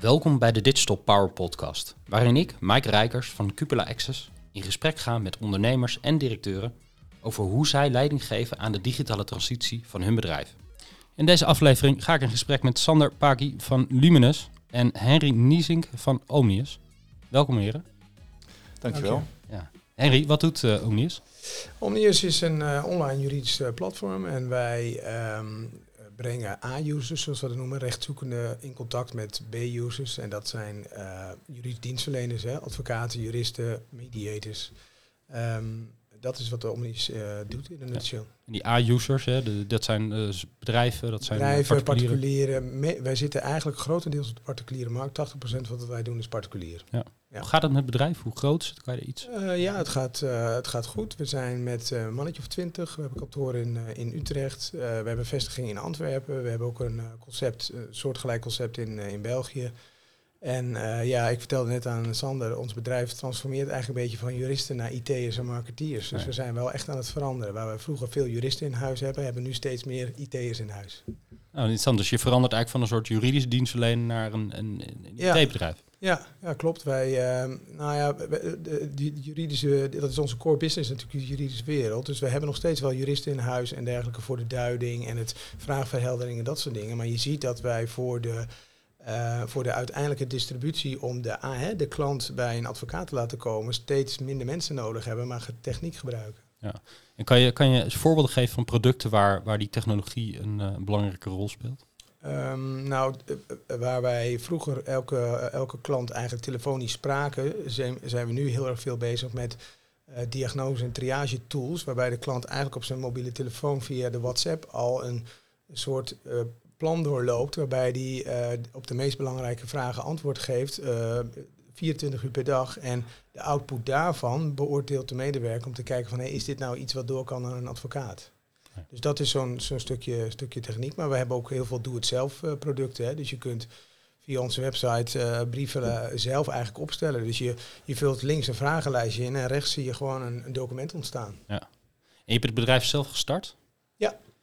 Welkom bij de Digital Power Podcast, waarin ik, Mike Rijkers van Cupola Access, in gesprek ga met ondernemers en directeuren over hoe zij leiding geven aan de digitale transitie van hun bedrijf. In deze aflevering ga ik in gesprek met Sander Paki van Luminous en Henry Niesink van Omnius. Welkom heren. Dankjewel. Ja. Henry, wat doet uh, Omnius? Omnius is een uh, online juridisch uh, platform en wij um, brengen A-users, zoals we dat noemen, rechtzoekenden in contact met B-users. En dat zijn juridische dienstverleners, hè, advocaten, juristen, mediators. Um, dat is wat de Omnis uh, doet in een nutshell. En die A-users, dat zijn uh, bedrijven, dat zijn bedrijven, particulieren. particulieren wij zitten eigenlijk grotendeels op de particuliere markt. 80% van wat wij doen is particulier. Ja. Ja. Hoe gaat het met bedrijf? Hoe groot is het? Kan je iets? Uh, ja, het gaat, het gaat goed. We zijn met een mannetje of twintig. We hebben kantoor in, in Utrecht. we hebben vestiging in Antwerpen. We hebben ook een concept, een soortgelijk concept in, in België. En uh, ja, ik vertelde net aan Sander, ons bedrijf transformeert eigenlijk een beetje van juristen naar IT'ers en marketeers. Dus we zijn wel echt aan het veranderen. Waar we vroeger veel juristen in huis hebben, hebben we nu steeds meer IT'ers in huis. Nou, interessant. Dus je verandert eigenlijk van een soort juridische dienstverlener naar een, een, een IT-bedrijf. Ja, ja, klopt. Wij, uh, nou ja, de, de, juridische, dat is onze core business natuurlijk, de juridische wereld. Dus we hebben nog steeds wel juristen in huis en dergelijke voor de duiding en het vraagverheldering en dat soort dingen. Maar je ziet dat wij voor de uh, voor de uiteindelijke distributie om de, uh, de klant bij een advocaat te laten komen, steeds minder mensen nodig hebben, maar techniek gebruiken. Ja. En kan je, kan je voorbeelden geven van producten waar, waar die technologie een, uh, belangrijke rol speelt? Um, nou, waar wij vroeger elke, elke klant eigenlijk telefonisch spraken, zijn, zijn we nu heel erg veel bezig met uh, diagnose- en triage tools, waarbij de klant eigenlijk op zijn mobiele telefoon via de WhatsApp al een, een soort uh, plan doorloopt, waarbij hij uh, op de meest belangrijke vragen antwoord geeft, uh, 24 uur per dag. En de output daarvan beoordeelt de medewerker om te kijken van hey, is dit nou iets wat door kan naar een advocaat? Dus dat is zo'n zo'n stukje, stukje techniek. Maar we hebben ook heel veel doe-het-zelf uh, producten. Hè. Dus je kunt via onze website uh, brieven zelf eigenlijk opstellen. Dus je, je vult links een vragenlijstje in en rechts zie je gewoon een, een document ontstaan. Ja. En je hebt het bedrijf zelf gestart?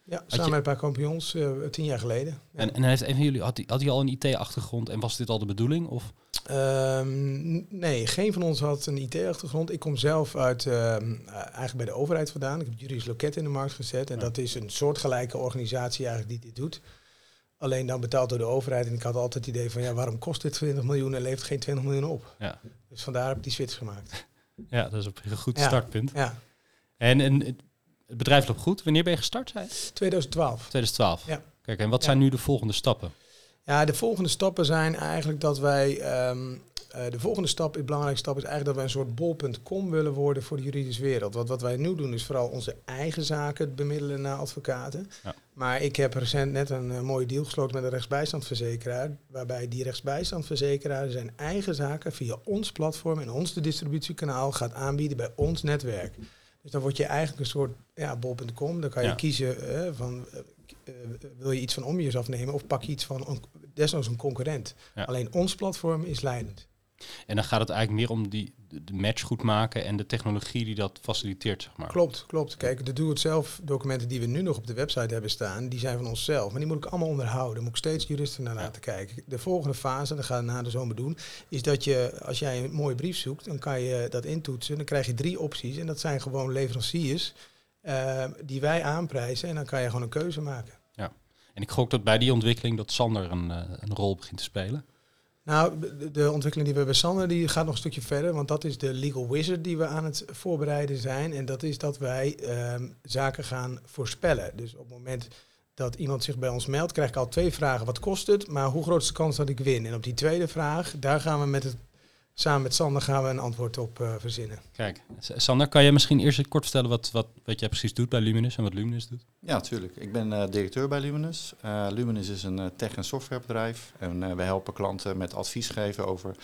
Ja, samen met een paar kampioens uh, tien jaar geleden. Ja. En, en heeft een van jullie, had hij had al een IT-achtergrond en was dit al de bedoeling? Of? Um, nee, geen van ons had een IT-achtergrond. Ik kom zelf uit, uh, eigenlijk bij de overheid vandaan. Ik heb juridisch loket in de markt gezet. En ja. dat is een soortgelijke organisatie eigenlijk die dit doet. Alleen dan betaald door de overheid. En ik had altijd het idee van, ja, waarom kost dit 20 miljoen en levert geen 20 miljoen op? Ja. Dus vandaar heb ik die switch gemaakt. Ja, dat is op een goed startpunt. Ja. En, en het bedrijf loopt goed. Wanneer ben je gestart? Zei 2012. 2012. Ja. Kijk, en wat zijn nu de volgende stappen? Ja, de volgende stappen zijn eigenlijk dat wij. Um, uh, de volgende stap, de belangrijkste stap, is eigenlijk dat wij een soort bol.com willen worden voor de juridische wereld. Want wat wij nu doen is vooral onze eigen zaken bemiddelen naar advocaten. Ja. Maar ik heb recent net een uh, mooie deal gesloten met een rechtsbijstandverzekeraar. Waarbij die rechtsbijstandverzekeraar zijn eigen zaken via ons platform en ons de distributiekanaal gaat aanbieden bij ons netwerk. Dus dan word je eigenlijk een soort ja, bol.com. Dan kan je ja. kiezen uh, van uh, wil je iets van Omnius afnemen of pak je iets van een, desnoods een concurrent. Ja. Alleen ons platform is leidend. En dan gaat het eigenlijk meer om die, de match goed maken en de technologie die dat faciliteert, zeg maar. Klopt, klopt. Kijk, de doe-het-zelf documenten die we nu nog op de website hebben staan, die zijn van onszelf. Maar die moet ik allemaal onderhouden. Daar moet ik steeds juristen naar laten kijken. De volgende fase, dat gaan we na de zomer doen, is dat je, als jij een mooie brief zoekt, dan kan je dat intoetsen. Dan krijg je drie opties en dat zijn gewoon leveranciers uh, die wij aanprijzen. En dan kan je gewoon een keuze maken. Ja, en ik gok dat bij die ontwikkeling dat Sander een, uh, een rol begint te spelen. Nou, de, ontwikkeling die we bij Sander, die gaat nog een stukje verder. Want dat is de legal wizard die we aan het voorbereiden zijn. En dat is dat wij um, zaken gaan voorspellen. Dus op het moment dat iemand zich bij ons meldt, krijg ik al twee vragen. Wat kost het? Maar hoe groot is de kans dat ik win? En op die tweede vraag, daar gaan we met het samen met Sander gaan we een antwoord op uh, verzinnen. Kijk, Sander, kan je misschien eerst kort vertellen wat, wat, wat jij precies doet bij Luminous en wat Luminous doet? Ja, natuurlijk. Ik ben uh, directeur bij Luminous. Uh, Luminous is een tech- en softwarebedrijf en we helpen klanten met advies geven over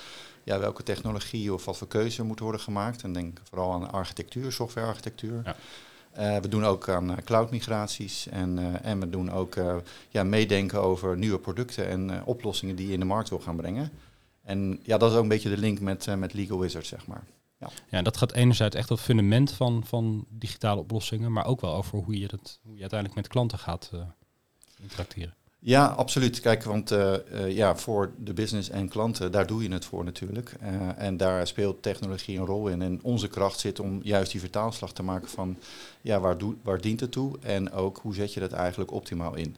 ja, welke technologie of wat voor keuze moet worden gemaakt. En denk vooral aan architectuur, softwarearchitectuur. Ja. Uh, we doen ook aan uh, cloud-migraties en, uh, en we doen ook ja, meedenken over nieuwe producten en oplossingen die je in de markt wil gaan brengen. En ja, dat is ook een beetje de link met, uh, met Legal Wizard, zeg maar. Ja. ja, dat gaat enerzijds echt op het fundament van, van digitale oplossingen, maar ook wel over hoe je, dat, hoe je uiteindelijk met klanten gaat uh, interacteren. Ja, absoluut. Kijk, want uh, uh, ja, voor de business en klanten, daar doe je het voor natuurlijk. Uh, en daar speelt technologie een rol in. En onze kracht zit om juist die vertaalslag te maken van, ja, waar, doe, waar dient het toe? En ook, hoe zet je dat eigenlijk optimaal in?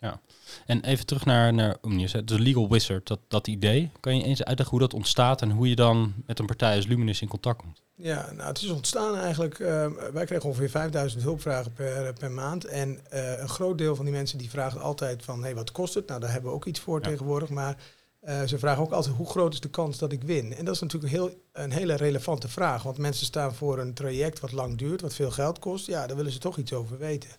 Ja, en even terug naar, naar Omnius, Legal Wizard, dat, dat idee. Kan je eens uitleggen hoe dat ontstaat en hoe je dan met een partij als Luminous in contact komt? Ja, nou het is ontstaan eigenlijk, uh, wij kregen ongeveer 5000 hulpvragen per, per maand. En uh, een groot deel van die mensen die vragen altijd van, hé, hey, wat kost het? Nou, daar hebben we ook iets voor ja. tegenwoordig, maar uh, ze vragen ook altijd, hoe groot is de kans dat ik win? En dat is natuurlijk een, heel, een hele relevante vraag, want mensen staan voor een traject wat lang duurt, wat veel geld kost. Ja, daar willen ze toch iets over weten.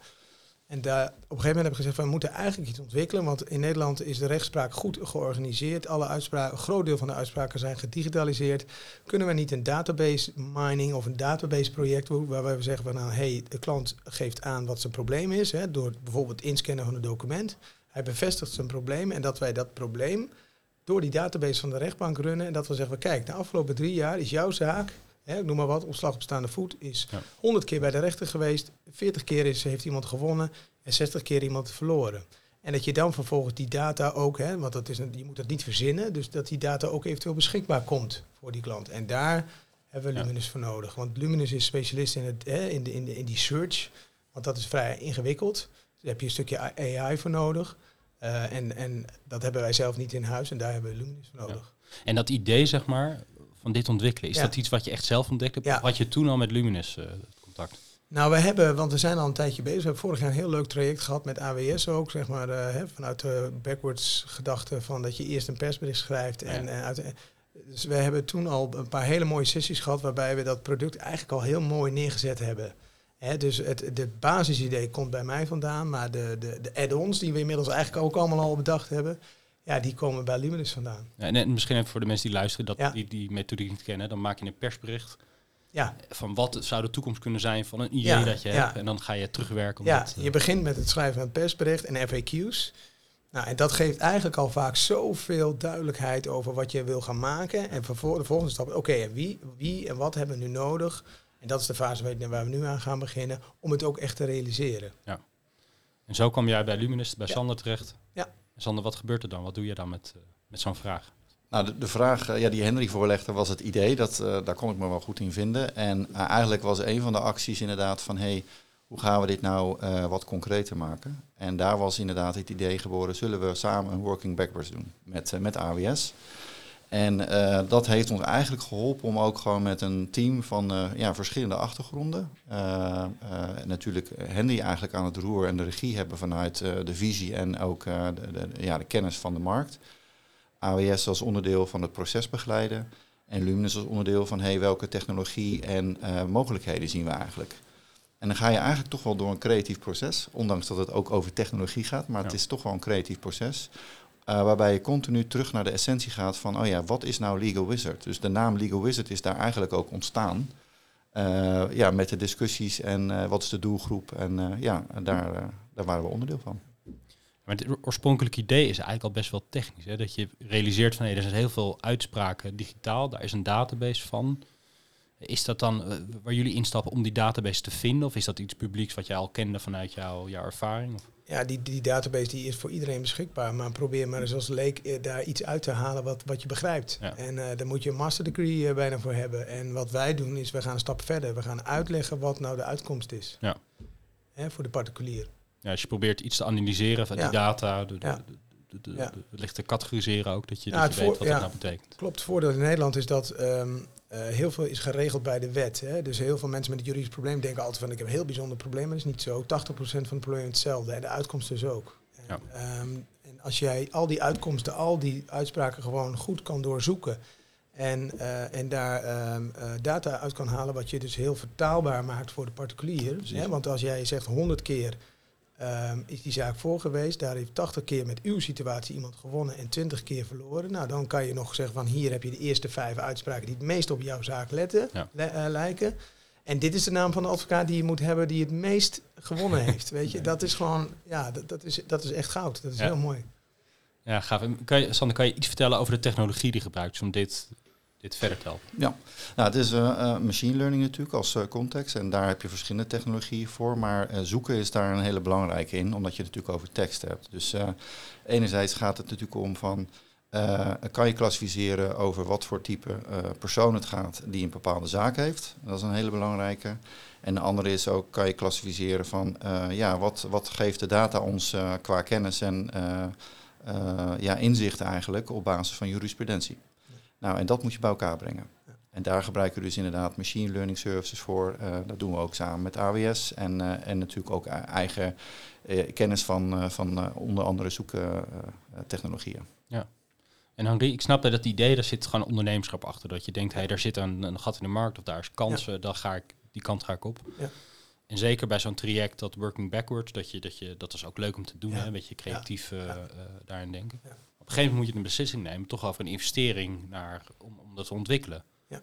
En daar, op een gegeven moment heb ik gezegd, we moeten eigenlijk iets ontwikkelen, want in Nederland is de rechtspraak goed georganiseerd. Alle uitspraken, een groot deel van de uitspraken zijn gedigitaliseerd. Kunnen we niet een database mining of een database project waarbij we zeggen van nou, hey, de klant geeft aan wat zijn probleem is, hè, door bijvoorbeeld inscannen van een document. Hij bevestigt zijn probleem en dat wij dat probleem door die database van de rechtbank runnen en dat we zeggen, kijk, de afgelopen drie jaar is jouw zaak hè, ik noem maar wat, ontslag op staande voet, is ja. 100 keer bij de rechter geweest, 40 keer is, heeft iemand gewonnen en 60 keer iemand verloren. En dat je dan vervolgens die data ook, hè, want dat is een, je moet dat niet verzinnen, dus dat die data ook eventueel beschikbaar komt voor die klant. En daar hebben we Luminous ja. voor nodig. Want Luminous is specialist in, het, hè, in, de, in, de, in die search, want dat is vrij ingewikkeld. Daar heb je een stukje AI voor nodig. Uh, en, en dat hebben wij zelf niet in huis en daar hebben we Luminous voor nodig. Ja. En dat idee, zeg maar, van dit ontwikkelen? Is Ja. dat iets wat je echt zelf ontdekt hebt? Ja. Of had je toen al met Luminous eh, contact? Nou, we hebben, want we zijn al een tijdje bezig. We hebben vorig jaar een heel leuk traject gehad met AWS ook, zeg maar, eh, hè, vanuit de backwards gedachte van dat je eerst een persbericht schrijft. En, Ja. en uit, dus we hebben toen al een paar hele mooie sessies gehad waarbij we dat product eigenlijk al heel mooi neergezet hebben. Hè, dus het de basisidee komt bij mij vandaan, maar de, de, de add-ons die we inmiddels eigenlijk ook allemaal al bedacht hebben, ja, die komen bij Luminous vandaan. Ja, en, en misschien even voor de mensen die luisteren, dat Ja. die die methodiek niet kennen. Dan maak je een persbericht Ja, van wat zou de toekomst kunnen zijn van een idee Ja, dat je ja. hebt. En dan ga je terugwerken. Ja, dat, eh, je begint met het schrijven van het persbericht en FAQ's. Nou, en dat geeft eigenlijk al vaak zoveel duidelijkheid over wat je wil gaan maken. En vervol- de volgende stap, oké, wie, wie en wat hebben we nu nodig? En dat is de fase waar we nu aan gaan beginnen, om het ook echt te realiseren. En zo kwam jij bij Luminous, bij Ja. Sander terecht. Ja. Sander, wat gebeurt er dan? Wat doe je dan met, eh, met zo'n vraag? Nou, de, de vraag eh, ja, die Henry voorlegde was het idee. Dat, eh, daar kon ik me wel goed in vinden. En eigenlijk was een van de acties inderdaad van... Hey, hoe gaan we dit nou wat concreter maken? En daar was inderdaad het idee geboren... zullen we samen een working backwards doen met, met AWS? En eh, dat heeft ons eigenlijk geholpen om ook gewoon met een team van eh, ja, verschillende achtergronden... eh, natuurlijk Henry eigenlijk aan het roer en de regie hebben vanuit de visie... en ook de, de, ja, de kennis van de markt... AWS als onderdeel van het proces begeleiden en Luminous als onderdeel van hey, welke technologie en mogelijkheden zien we eigenlijk. En dan ga je eigenlijk toch wel door een creatief proces, ondanks dat het ook over technologie gaat, maar het is toch wel een creatief proces. Eh, waarbij je continu terug naar de essentie gaat van, oh ja, wat is nou Legal Wizard? Dus de naam Legal Wizard is daar eigenlijk ook ontstaan. Eh, ja, met de discussies en eh, wat is de doelgroep. En ja, daar, daar waren we onderdeel van. Maar het oorspronkelijke idee is eigenlijk al best wel technisch. Hè? Dat je realiseert van hé, er zijn heel veel uitspraken digitaal, daar is een database van. Is dat dan waar jullie instappen om die database te vinden? Of is dat iets publieks wat jij al kende vanuit jouw, jouw ervaring? Of? Ja, die, die database die is voor iedereen beschikbaar. Maar probeer maar eens als leek eh, daar iets uit te halen wat, wat je begrijpt. Ja. En eh, daar moet je een master degree eh, bijna voor hebben. En wat wij doen is, we gaan een stap verder. We gaan uitleggen wat nou de uitkomst is. Ja. Hè, voor de particulier. Ja, als je probeert iets te analyseren van Ja. die data, de, de, de, Ja. de- te categoriseren ook, dat je, Ja, dat je weet voor- wat het nou betekent. Klopt, het voordeel in Nederland is dat ehm, eh, heel veel is geregeld bij de wet. Hè? Dus heel veel mensen met een juridisch probleem denken altijd van ik heb een heel bijzonder probleem, maar dat is niet zo. 80% van het probleem is hetzelfde en de uitkomst dus ook. En, ehm, en als jij al die uitkomsten, al die uitspraken gewoon goed kan doorzoeken en, eh, en daar ehm, eh, data uit kan halen wat je dus heel vertaalbaar maakt voor de particulier. Hè? Want als jij zegt 100 keer ehm, is die zaak voor geweest. Daar heeft 80 keer met uw situatie iemand gewonnen en 20 keer verloren. Nou, dan kan je nog zeggen van hier heb je de eerste vijf uitspraken die het meest op jouw zaak letten, Ja. eh, lijken. En dit is de naam van de advocaat die je moet hebben die het meest gewonnen heeft. Weet je, dat is gewoon, ja, dat, dat, is, dat is echt goud. Dat is Ja. heel mooi. Ja, gaaf. Kan je, Sander, kan je iets vertellen over de technologie die gebruikt is om dit dit verder te helpen? Ja, nou, het is uh, machine learning natuurlijk als uh, context. En daar heb je verschillende technologieën voor. Maar zoeken is daar een hele belangrijke in, omdat je het natuurlijk over tekst hebt. Dus enerzijds gaat het natuurlijk om van... kan je klassificeren over wat voor type persoon het gaat die een bepaalde zaak heeft? Dat is een hele belangrijke. En de andere is ook, kan je klassificeren van, ja, wat, wat geeft de data ons qua kennis en ja, inzicht eigenlijk op basis van jurisprudentie? Nou, en dat moet je bij elkaar brengen. En daar gebruiken we dus inderdaad machine learning services voor. Uh, dat doen we ook samen met AWS en, uh, en natuurlijk ook eigen uh, kennis van, van onder andere zoektechnologieën. ja. En Henri, ik snap dat het idee, daar zit gewoon ondernemerschap achter. Dat je denkt, hé, hey, daar zit een, een, gat in de markt of daar is kansen, ja. dan ga ik, die kant ga ik op. Ja. En zeker bij zo'n traject, dat working backwards, dat, je, dat, je, dat is ook leuk om te doen, hè, een beetje creatief daarin denken een gegeven moment moet je een beslissing nemen, toch over een investering naar, om, om dat te ontwikkelen. Ja.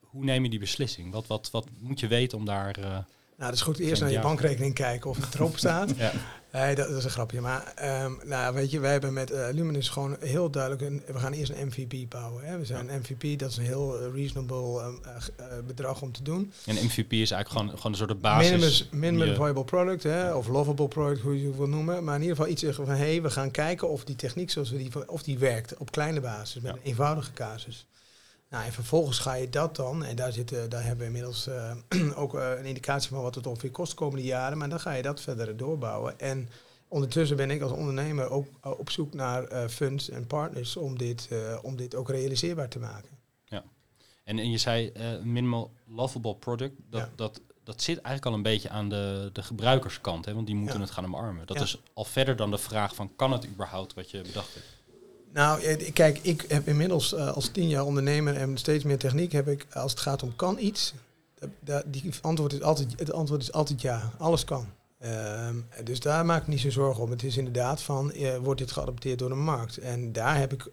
Hoe neem je die beslissing? Wat, wat, wat moet je weten om daar... Nou, dat is goed. Eerst naar je bankrekening kijken of het erop staat. ja. Nee, dat, dat, is een grapje. Maar um, nou, weet je, wij hebben met uh, Luminous gewoon heel duidelijk... Een, we gaan eerst een MVP bouwen. Hè. We zijn een MVP, dat is een heel uh, reasonable um, uh, bedrag om te doen. En MVP is eigenlijk gewoon, gewoon een soort basis... Minimum, minimum viable product, hè, of lovable product, hoe je het wil noemen. Maar in ieder geval iets zeggen van... hé, hey, we gaan kijken of die techniek zoals we die... of die werkt op kleine basis, met een eenvoudige casus. Nou, en vervolgens ga je dat dan, en daar, zitten, daar hebben we inmiddels uh, ook uh, een indicatie van wat het ongeveer kost de komende jaren, maar dan ga je dat verder doorbouwen. En ondertussen ben ik als ondernemer ook uh, op zoek naar funds en partners om dit, om dit ook realiseerbaar te maken. Ja, en, en je zei minimal lovable product, dat, ja. dat, dat zit eigenlijk al een beetje aan de, de gebruikerskant, hè, want die moeten ja. het gaan omarmen. Dat ja. is al verder dan de vraag van kan het überhaupt wat je bedacht hebt? Nou, kijk, ik heb inmiddels uh, als tien jaar ondernemer en steeds meer techniek heb ik, als het gaat om kan iets, die antwoord is altijd, het antwoord is altijd ja, alles kan. Uh, dus daar maak ik niet zo zorgen om. Het is inderdaad van, uh, wordt dit geadopteerd door de markt? En daar heb ik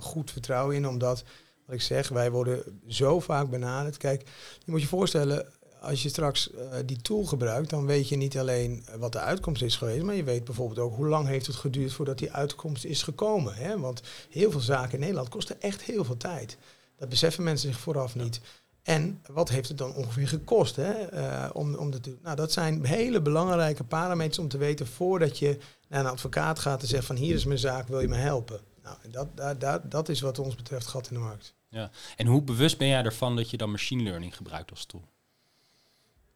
goed vertrouwen in, omdat, wat ik zeg, wij worden zo vaak benaderd. Kijk, je moet je voorstellen, als je straks uh, die tool gebruikt, dan weet je niet alleen wat de uitkomst is geweest, maar je weet bijvoorbeeld ook hoe lang heeft het geduurd voordat die uitkomst is gekomen. Hè? Want heel veel zaken in Nederland kosten echt heel veel tijd. Dat beseffen mensen zich vooraf niet. En wat heeft het dan ongeveer gekost hè, uh, om, om dat te? Nou, dat zijn hele belangrijke parameters om te weten voordat je naar een advocaat gaat en zegt van hier is mijn zaak, wil je me helpen? Nou, dat, dat, dat, dat is wat ons betreft gat in de markt. Ja. En hoe bewust ben jij ervan dat je dan machine learning gebruikt als tool?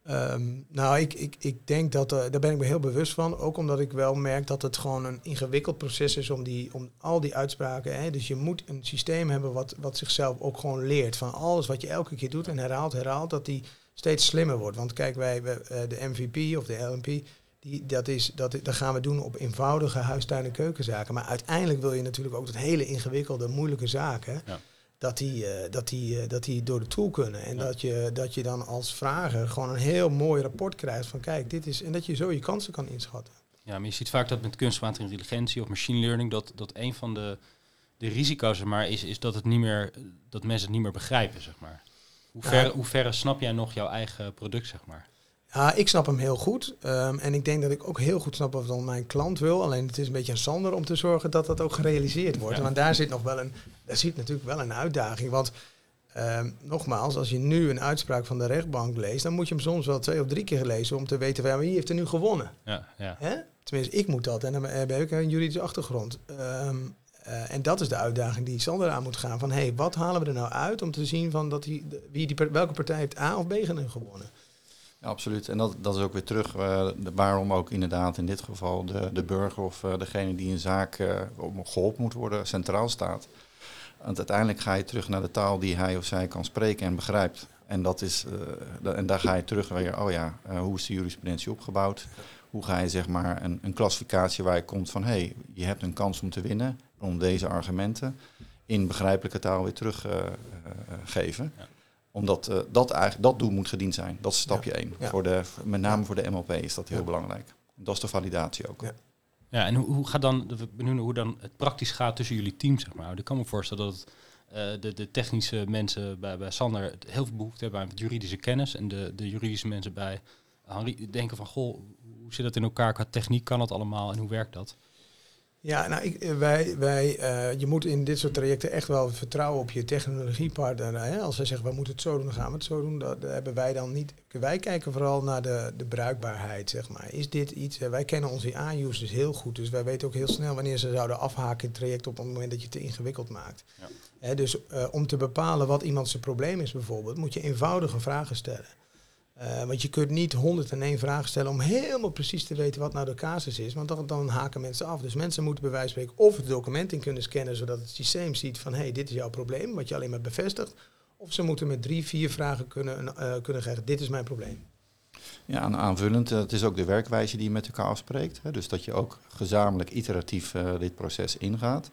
Um, nou, ik, ik, ik denk dat, uh, daar ben ik me heel bewust van. Ook omdat ik wel merk dat het gewoon een ingewikkeld proces is om, die, om al die uitspraken. Hè, dus je moet een systeem hebben wat, wat zichzelf ook gewoon leert. Van alles wat je elke keer doet en herhaalt, herhaalt, dat die steeds slimmer wordt. Want kijk, wij, we, uh, de MVP of de LNP, die, dat, is, dat, dat gaan we doen op eenvoudige huistuin- en keukenzaken. Maar uiteindelijk wil je natuurlijk ook dat hele ingewikkelde, moeilijke zaken. Ja dat die, uh, dat, die, uh, dat die door de tool kunnen. En ja. dat, je, dat je dan als vrager gewoon een heel mooi rapport krijgt van kijk, dit is. En dat je zo je kansen kan inschatten. Ja, maar je ziet vaak dat met kunstmatige intelligentie of machine learning, dat, dat een van de, de risico's zeg maar, is, is dat, het niet meer, dat mensen het niet meer begrijpen. Zeg maar. Hoe, ver, ja. hoe ver snap jij nog jouw eigen product, zeg maar? Ja, ik snap hem heel goed. Um, en ik denk dat ik ook heel goed snap wat dan mijn klant wil. Alleen het is een beetje aan Sander om te zorgen dat dat ook gerealiseerd wordt. Ja. Want daar zit nog wel een, daar zit natuurlijk wel een uitdaging. Want um, nogmaals, als je nu een uitspraak van de rechtbank leest, dan moet je hem soms wel twee of drie keer lezen om te weten van, wie heeft er nu gewonnen. Ja, ja. Hè? Tenminste, ik moet dat en dan heb ik een juridische achtergrond. Um, uh, en dat is de uitdaging die Sander aan moet gaan. Van hé, hey, wat halen we er nou uit om te zien van dat die, wie die, welke partij heeft A of B gewonnen? Absoluut. En dat, dat is ook weer terug uh, de, waarom ook inderdaad in dit geval de, de burger of uh, degene die een zaak uh, geholpen moet worden centraal staat. Want uiteindelijk ga je terug naar de taal die hij of zij kan spreken en begrijpt. En, dat is, en daar ga je terug weer, oh ja, hoe is de jurisprudentie opgebouwd? Hoe ga je zeg maar een, een klassificatie waar je komt van, hé, hey, je hebt een kans om te winnen om deze argumenten in begrijpelijke taal weer teruggeven. Ja omdat uh, dat, eigenlijk, dat doel moet gediend zijn. Dat is stapje één. Ja. Voor de, met name voor de MLP is dat heel belangrijk. Dat is de validatie ook. Ja, en hoe, hoe gaat dan, benieuwd hoe dan het praktisch gaat tussen jullie team, zeg maar. Ik kan me voorstellen dat het, uh, de, de technische mensen bij, bij Sander heel veel behoefte hebben aan juridische kennis. En de, de juridische mensen bij Henri denken van, goh, hoe zit dat in elkaar? Qua techniek kan dat allemaal en hoe werkt dat? Ja, nou, ik, eh, wij, wij, uh, je moet in dit soort trajecten echt wel vertrouwen op je technologiepartner. Hè? Als zij zeggen, we moeten het zo doen, dan gaan we het zo doen. Dat, dat hebben wij dan niet. Wij kijken vooral naar de, de bruikbaarheid, zeg maar. Is dit iets... wij kennen onze A-users heel goed, dus wij weten ook heel snel wanneer ze zouden afhaken in het traject op het moment dat je het te ingewikkeld maakt. Ja. Hè, dus uh, om te bepalen wat iemand zijn probleem is bijvoorbeeld, moet je eenvoudige vragen stellen. Uh, want je kunt niet 101 vragen stellen om helemaal precies te weten wat nou de casus is, want dan, dan haken mensen af. Dus mensen moeten bij wijze van spreken of het document in kunnen scannen, zodat het systeem ziet van hé, hey, dit is jouw probleem, wat je alleen maar bevestigt. Of ze moeten met drie, vier vragen kunnen, uh, kunnen zeggen, dit is mijn probleem. Ja, en aanvullend, het is ook de werkwijze die je met elkaar afspreekt. Hè, dus dat je ook gezamenlijk iteratief uh, dit proces ingaat.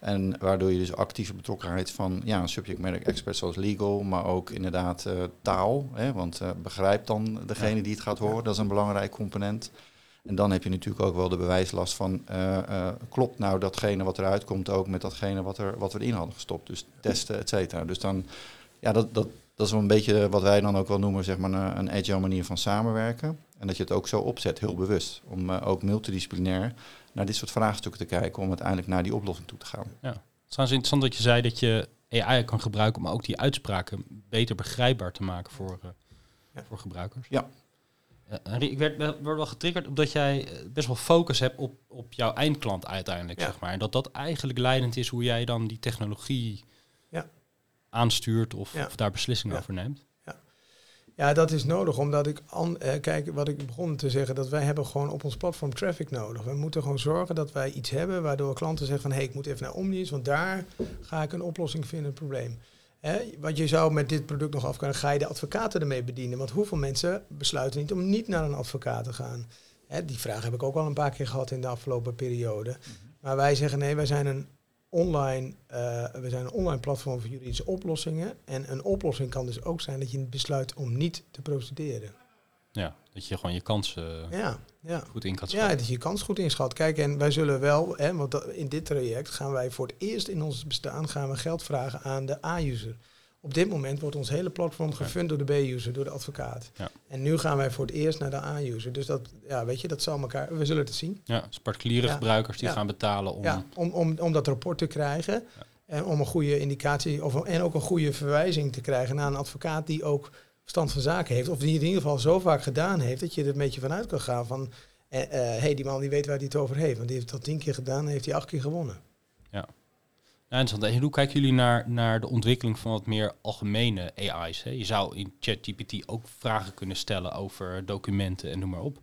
En waardoor je dus actieve betrokkenheid van ja, een subject matter expert zoals legal, maar ook inderdaad uh, taal. Hè, want uh, begrijpt dan degene die het gaat horen, dat is een belangrijk component. En dan heb je natuurlijk ook wel de bewijslast van klopt nou datgene wat eruit komt ook met datgene wat, er, wat we erin hadden gestopt. Dus testen, et cetera. Dus dan, ja, dat, dat, dat is wel een beetje wat wij dan ook wel noemen zeg maar, een, een agile manier van samenwerken. En dat je het ook zo opzet, heel bewust. Om uh, ook multidisciplinair naar dit soort vraagstukken te kijken om uiteindelijk naar die oplossing toe te gaan. Ja. Het is interessant dat je zei dat je AI kan gebruiken om ook die uitspraken beter begrijpbaar te maken voor, uh, ja. voor gebruikers. Ja. Uh, ik werd, werd wel getriggerd omdat jij best wel focus hebt op, op jouw eindklant uiteindelijk, ja. zeg maar. En dat dat eigenlijk leidend is hoe jij dan die technologie ja. Aanstuurt of, of daar beslissingen over neemt. Ja, dat is nodig, omdat ik, an, eh, kijk, wat ik begon te zeggen, dat wij hebben gewoon op ons platform traffic nodig. We moeten gewoon zorgen dat wij iets hebben waardoor klanten zeggen van, hé, hey, ik moet even naar Omnius, want daar ga ik een oplossing vinden, een probleem. Hè, wat je zou met dit product nog af kunnen, ga je de advocaten ermee bedienen. Want hoeveel mensen besluiten niet om niet naar een advocaat te gaan? Hè, die vraag heb ik ook al een paar keer gehad in de afgelopen periode. Mhm. Maar wij zeggen nee, wij zijn een online, uh, we zijn een online platform voor juridische oplossingen. En een oplossing kan dus ook zijn dat je besluit om niet te procederen. Ja, dat je gewoon je kansen ja, ja. goed in kan schatten. Ja, dat je je kans goed inschat. Kijk, en wij zullen wel, hè, want in dit traject gaan wij voor het eerst in ons bestaan gaan we geld vragen aan de A-user. Op dit moment wordt ons hele platform gefund door de B-user, door de advocaat. Ja. En nu gaan wij voor het eerst naar de A-user. Dus dat, ja, weet je, dat zal elkaar. We zullen het zien. Ja, dus particuliere ja. gebruikers die gaan betalen om... Ja, om, om, om dat rapport te krijgen. En om een goede indicatie of, en ook een goede verwijzing te krijgen naar een advocaat die ook verstand van zaken heeft. Of die in ieder geval zo vaak gedaan heeft dat je er een beetje vanuit kan gaan van... hé, eh, uh, hey, die man die weet waar hij het over heeft. Want die heeft dat tien keer gedaan en heeft hij acht keer gewonnen. Ja. Nou, en hoe kijken jullie naar, naar de ontwikkeling van wat meer algemene AI's? Hè? Je zou in ChatGPT ook vragen kunnen stellen over documenten en noem maar op.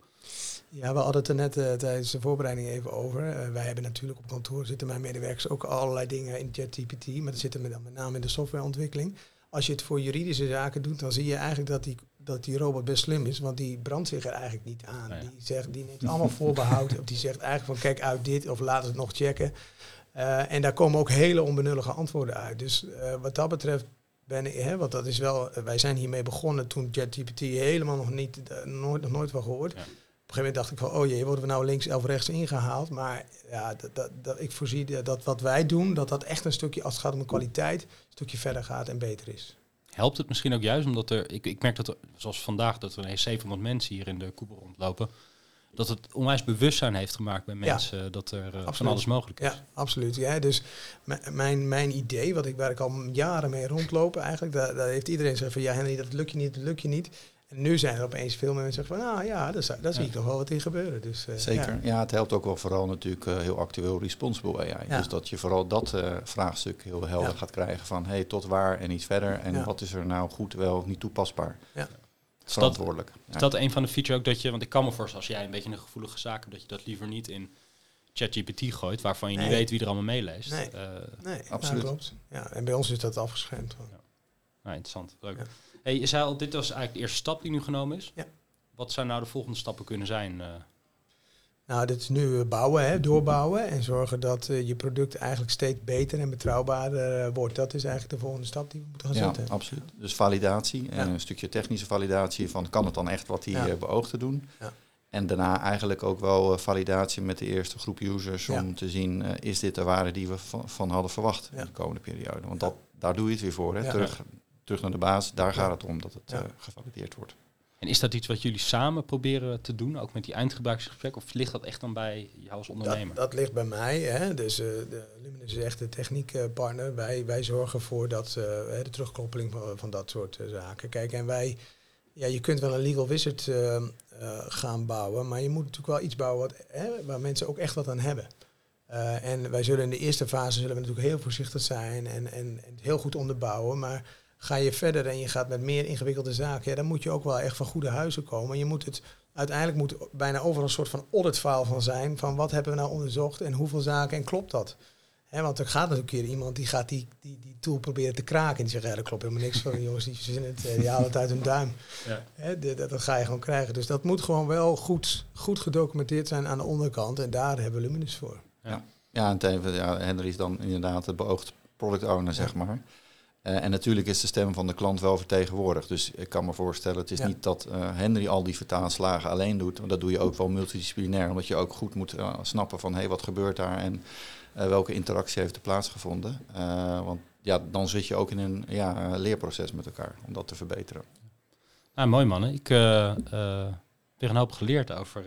Ja, we hadden het er net uh, tijdens de voorbereiding even over. Uh, wij hebben natuurlijk op kantoor zitten mijn medewerkers ook allerlei dingen in ChatGPT, maar dat zitten met, met name in de softwareontwikkeling. Als je het voor juridische zaken doet, dan zie je eigenlijk dat die, dat die robot best slim is, want die brandt zich er eigenlijk niet aan. Ja. Die, zegt, die neemt allemaal voorbehoud, of die zegt eigenlijk van kijk uit dit, of laat het nog checken. Uh, en daar komen ook hele onbenullige antwoorden uit. Dus uh, wat dat betreft ben ik, hè, want dat is wel, wij zijn hiermee begonnen toen ChatGPT helemaal nog niet, nooit, nog nooit van gehoord. Ja. Op een gegeven moment dacht ik van, oh jee, worden we nou links of rechts ingehaald? Maar ja, dat, dat, dat, ik voorzie dat wat wij doen, dat dat echt een stukje, als het gaat om de kwaliteit, een stukje verder gaat en beter is. Helpt het misschien ook juist omdat er, ik, ik merk dat er, zoals vandaag, dat er ineens 700 mensen hier in de koepel rondlopen dat het onwijs bewustzijn heeft gemaakt bij mensen ja, dat er uh, van alles mogelijk is. Ja, absoluut. Ja, dus mijn, mijn idee, wat ik, waar ik al jaren mee rondloop, eigenlijk, daar, daar heeft iedereen gezegd van ja, Henry, dat lukt je niet, dat lukt je niet. En nu zijn er opeens veel mensen zeggen van, nou ja, daar, daar zie ik toch wel wat in gebeuren. Dus, uh, Zeker. Ja. ja. het helpt ook wel vooral natuurlijk uh, heel actueel responsible AI. Dus dat je vooral dat uh, vraagstuk heel helder gaat krijgen van, hey, tot waar en niet verder. En wat is er nou goed wel of niet toepasbaar. Ja verantwoordelijk. Is dat, is dat een van de features ook dat je, want ik kan me voorstellen als jij een beetje een gevoelige zaak hebt, dat je dat liever niet in ChatGPT gooit, waarvan je nee. niet weet wie er allemaal meeleest. Nee, uh, nee absoluut. Ja, en bij ons is dat afgeschermd. Ja. Nou, interessant. Leuk. Ja. Hey, je zei al, dit was eigenlijk de eerste stap die nu genomen is. Ja. Wat zou nou de volgende stappen kunnen zijn? Uh, nou, dit is nu bouwen, hè, doorbouwen en zorgen dat uh, je product eigenlijk steeds beter en betrouwbaarder uh, wordt. Dat is eigenlijk de volgende stap die we moeten gaan ja, zetten. absoluut. Dus validatie en een stukje technische validatie van kan het dan echt wat hij ja. beoogt te doen. Ja. En daarna eigenlijk ook wel validatie met de eerste groep users om te zien is dit de waarde die we van, van hadden verwacht in de komende periode. Want dat, daar doe je het weer voor, hè? Terug, terug naar de basis, daar gaat het om dat het gevalideerd wordt. En is dat iets wat jullie samen proberen te doen, ook met die eindgebruikersgesprek? Of ligt dat echt dan bij jou als ondernemer? Dat, dat ligt bij mij. Hè. Dus uh, de Luminous is echt de techniekpartner. Wij, wij zorgen voor dat, uh, de terugkoppeling van, van dat soort uh, zaken. Kijk, en wij, ja, je kunt wel een legal wizard gaan bouwen, maar je moet natuurlijk wel iets bouwen wat, hè, waar mensen ook echt wat aan hebben. en wij zullen in de eerste fase zullen we natuurlijk heel voorzichtig zijn en, en, en heel goed onderbouwen. Maar ga je verder en je gaat met meer ingewikkelde zaken, ja, dan moet je ook wel echt van goede huizen komen. Je moet het, uiteindelijk moet bijna overal een soort van audit file van zijn, van wat hebben we nou onderzocht en hoeveel zaken en klopt dat? He, want er gaat natuurlijk een keer iemand die gaat die, die, die tool proberen te kraken. En die zegt, ja, dat klopt helemaal niks van. Jongens, die verzinnen het, eh, die halen het uit hun duim. Ja. dat, dat, ga je gewoon krijgen. Dus dat moet gewoon wel goed, goed gedocumenteerd zijn aan de onderkant. En daar hebben we Luminous voor. Ja, ja en teven, ja, Henry is dan inderdaad de beoogd product owner, zeg maar. Uh, en natuurlijk is de stem van de klant wel vertegenwoordigd. Dus ik kan me voorstellen, het is niet dat uh, Henry al die vertaalslagen alleen doet. Want dat doe je ook wel multidisciplinair. Omdat je ook goed moet uh, snappen van hé, hey, wat gebeurt daar en welke interactie heeft er plaatsgevonden. want ja, dan zit je ook in een ja, leerproces met elkaar om dat te verbeteren. Nou, mooi mannen. Ik heb een hoop geleerd over,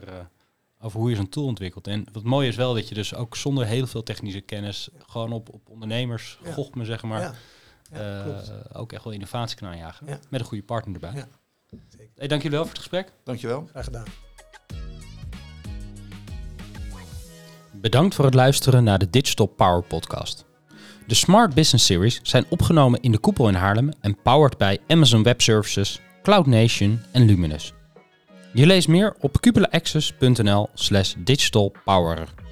over hoe je zo'n tool ontwikkelt. En wat mooi is wel dat je dus ook zonder heel veel technische kennis gewoon op, op ondernemers, ja. gochme zeg maar... Ja ja, uh, ook echt wel innovatie kan aanjagen. Ja. Met een goede partner erbij. Ja, hey, dank jullie wel voor het gesprek. Dankjewel. Graag gedaan. Bedankt voor het luisteren naar de Digital Power Podcast. De Smart Business Series zijn opgenomen in de koepel in Haarlem en powered bij Amazon Web Services, Cloud Nation en Luminous. Je leest meer op cupulaaccess.nl slash digitalpower.